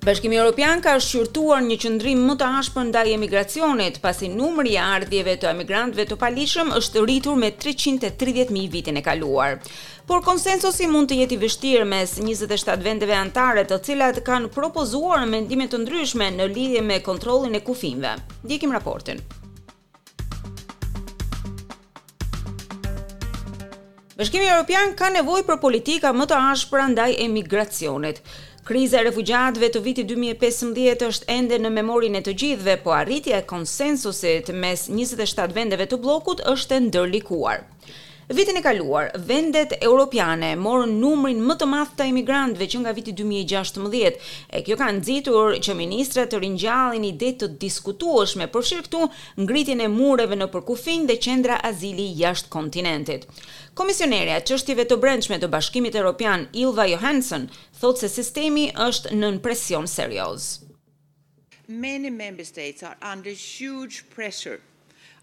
Bashkimi Europian ka shqyrtuar një qëndrim më të ashpër ndaj emigracionit, pasi numri i ardhjeve të emigrantëve të paligjshëm është rritur me 330.000 vitin e kaluar. Por konsensusi mund të jetë i vështirë mes 27 vendeve anëtare, të cilat kanë propozuar mendime të ndryshme në lidhje me kontrollin e kufijve. Ndjekim raportin. Bashkimi Europian ka nevojë për politika më të ashpra ndaj emigracionit. Kriza e refugjatëve të vitit 2015 është ende në memorinë e të gjithëve, po arritja e konsensusit mes 27 vendeve të bllokut është e ndërlikuar. Vitin e kaluar, vendet europiane morën numrin më të madh të emigrantëve që nga viti 2016, e kjo ka nxitur që ministrat të ringjallin ide të diskutueshme, përfshirë këtu ngritjen e mureve nëpër kufinj dhe qendra azili jashtë kontinentit. Komisionerja e Çështjeve të Brendshme të Bashkimit Europian, Ylva Johansson, thotë se sistemi është nën presion serioz. Many member states are under huge pressure,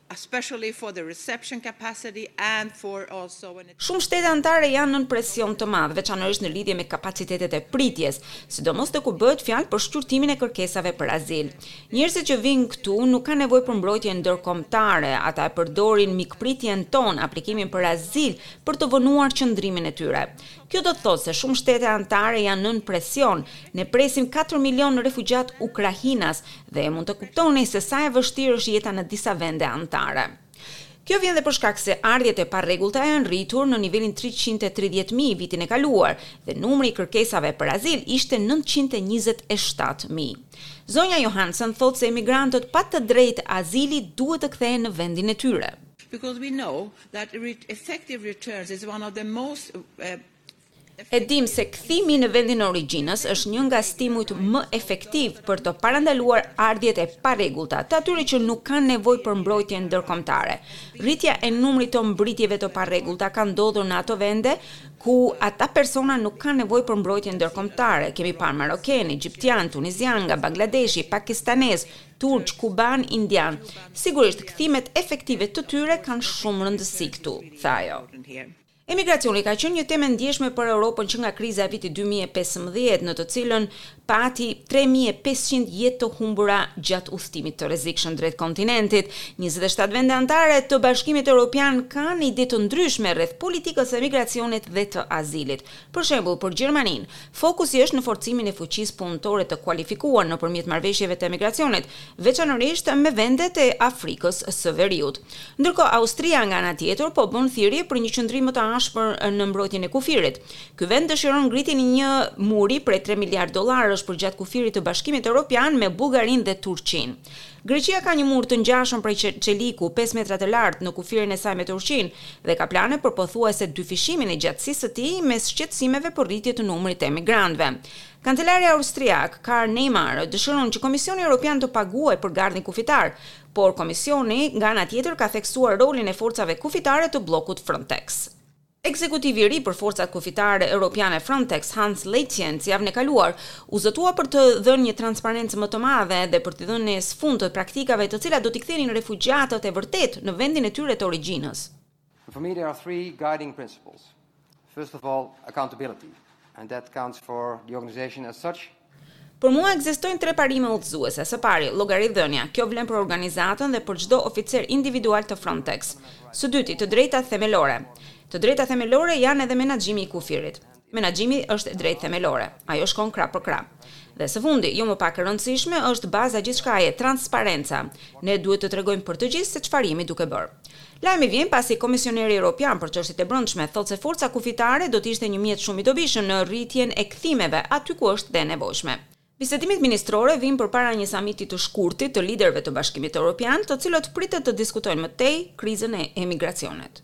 especially for the reception capacity and for also an. Shumë shtete anëtare janë nën presion të madh, veçanërisht në lidhje me kapacitetet e pritjes, sidomos kur bëhet fjalë për shqyrtimin e kërkesave për azil. Njerëzit që vijnë këtu nuk kanë nevojë për mbrojtje ndërkombëtare, ata e përdorin mikpritjen tonë, aplikimin për azil, për të vonuar qëndrimin e tyre. Kjo do të thotë se shumë shtete anëtare janë nën presion. Ne presim katër milionë refugjatë ukrainas dhe mund të kuptoni se sa e vështirë është jeta në disa vende anëtare. Kjo vjen dhe për shkak se ardhjet e parregullta janë rritur në nivelin treqind e tridhjetë mijë vitin e kaluar dhe numri i kërkesave për azil ishte nëntëqind e njëzet e shtatë mijë. Zonja Johansson thotë se emigrantët pa të drejtë azili duhet të kthehen në vendin e tyre. E dimë se kthimi në vendin e origjinës është një nga stimujt më efektivë për të parandaluar ardhjet e parregullta të atyre që nuk kanë nevojë për mbrojtje ndërkombëtare. Rritja e numrit të mbritjeve të parregullta ka ndodhur në ato vende ku ata persona nuk kanë nevojë për mbrojtje ndërkombëtare, kemi parë marokenë, egjiptianë, tunizianë, nga Bangladeshi, pakistanezë, turq, kubanë, indianë. Sigurisht, kthimet efektive të tyre kanë shumë rëndësi këtu, tha ajo. Emigracioni ka qenë një temë e ndjeshme për Europën që nga kriza e vitit dy mijë e pesëmbëdhjetë, në të cilën pati tre mijë e pesëqind jetë të humbura gjatë udhëtimit të rrezikshëm drejt kontinentit. Njëzet e shtatë vende anëtare të Bashkimit Europian kanë ide të ndryshme rreth politikës së emigracionit dhe të azilit, Për shembull, për Gjermaninë, fokusi është në forcimin e fuqisë punëtore të kualifikuar nëpërmjet marrëveshjeve të emigracionit, veçanërisht me vendet e Afrikës së Veriut. Ndërkohë, Austria nga ana tjetër po bën thirrje për një qëndrim më të ashpër në mbrojtjen e kufirit. Ky vend dëshiron ngritjen e një muri prej tre miliardë dollarësh përgjatë kufirit të Bashkimit Europian me Bullgarinë dhe Turqinë. Greqia ka një mur të ngjashëm prej çeliku, pesë metra të lartë, në kufirin e saj me Turqinë, dhe ka plane për pothuajse dyfishimin e gjatësisë së tij, mes shqetësimeve për rritje të numrit të emigrantëve. Kancelari austriak, Karl Nehammer, dëshiron që Komisioni Europian të paguajë për gardhin kufitar, por Komisioni, nga ana tjetër, ka theksuar rolin e forcave kufitare të bllokut Frontex. Ekzekutivi i ri për Forcat Kufitare Europiane Frontex, Hans Leijtens, javën e kaluar u zotua për të dhënë një transparencë më të madhe dhe për t'i dhënë një fund të praktikave të cilat do t'i kthenin refugjatët e vërtetë në vendin e tyre të origjinës. For me there are three guiding principles, first of all accountability and that counts for the organization as such, Për mua ekzistojnë tre parime udhëzuese. Së pari, llogaridhënia, kjo vlen për organizatën dhe për çdo oficer individual të Frontex. Së dyti, të drejtat themelore. Të drejta themelore janë edhe menaxhimi i kufirit. Menaxhimi është e drejtë themelore. Ajo shkon krah për krah. Dhe së fundi, jo më pak e rëndësishme, është baza e gjithçkaje, transparenca. Ne duhet të tregojmë për të gjithë se çfarë jemi duke bërë. Lajmi vjen pasi Komisioneri Europian për Çështjet e Brendshme thotë se forca kufitare do të ishte një mjet shumë i dobishëm në rritjen e kthimeve aty ku është dhe e nevojshme. Bisedimet ministrore vijnë përpara një samiti të shkurtit të liderëve të Bashkimit Europian, të cilët pritet të diskutojnë më tej krizën e emigracionit.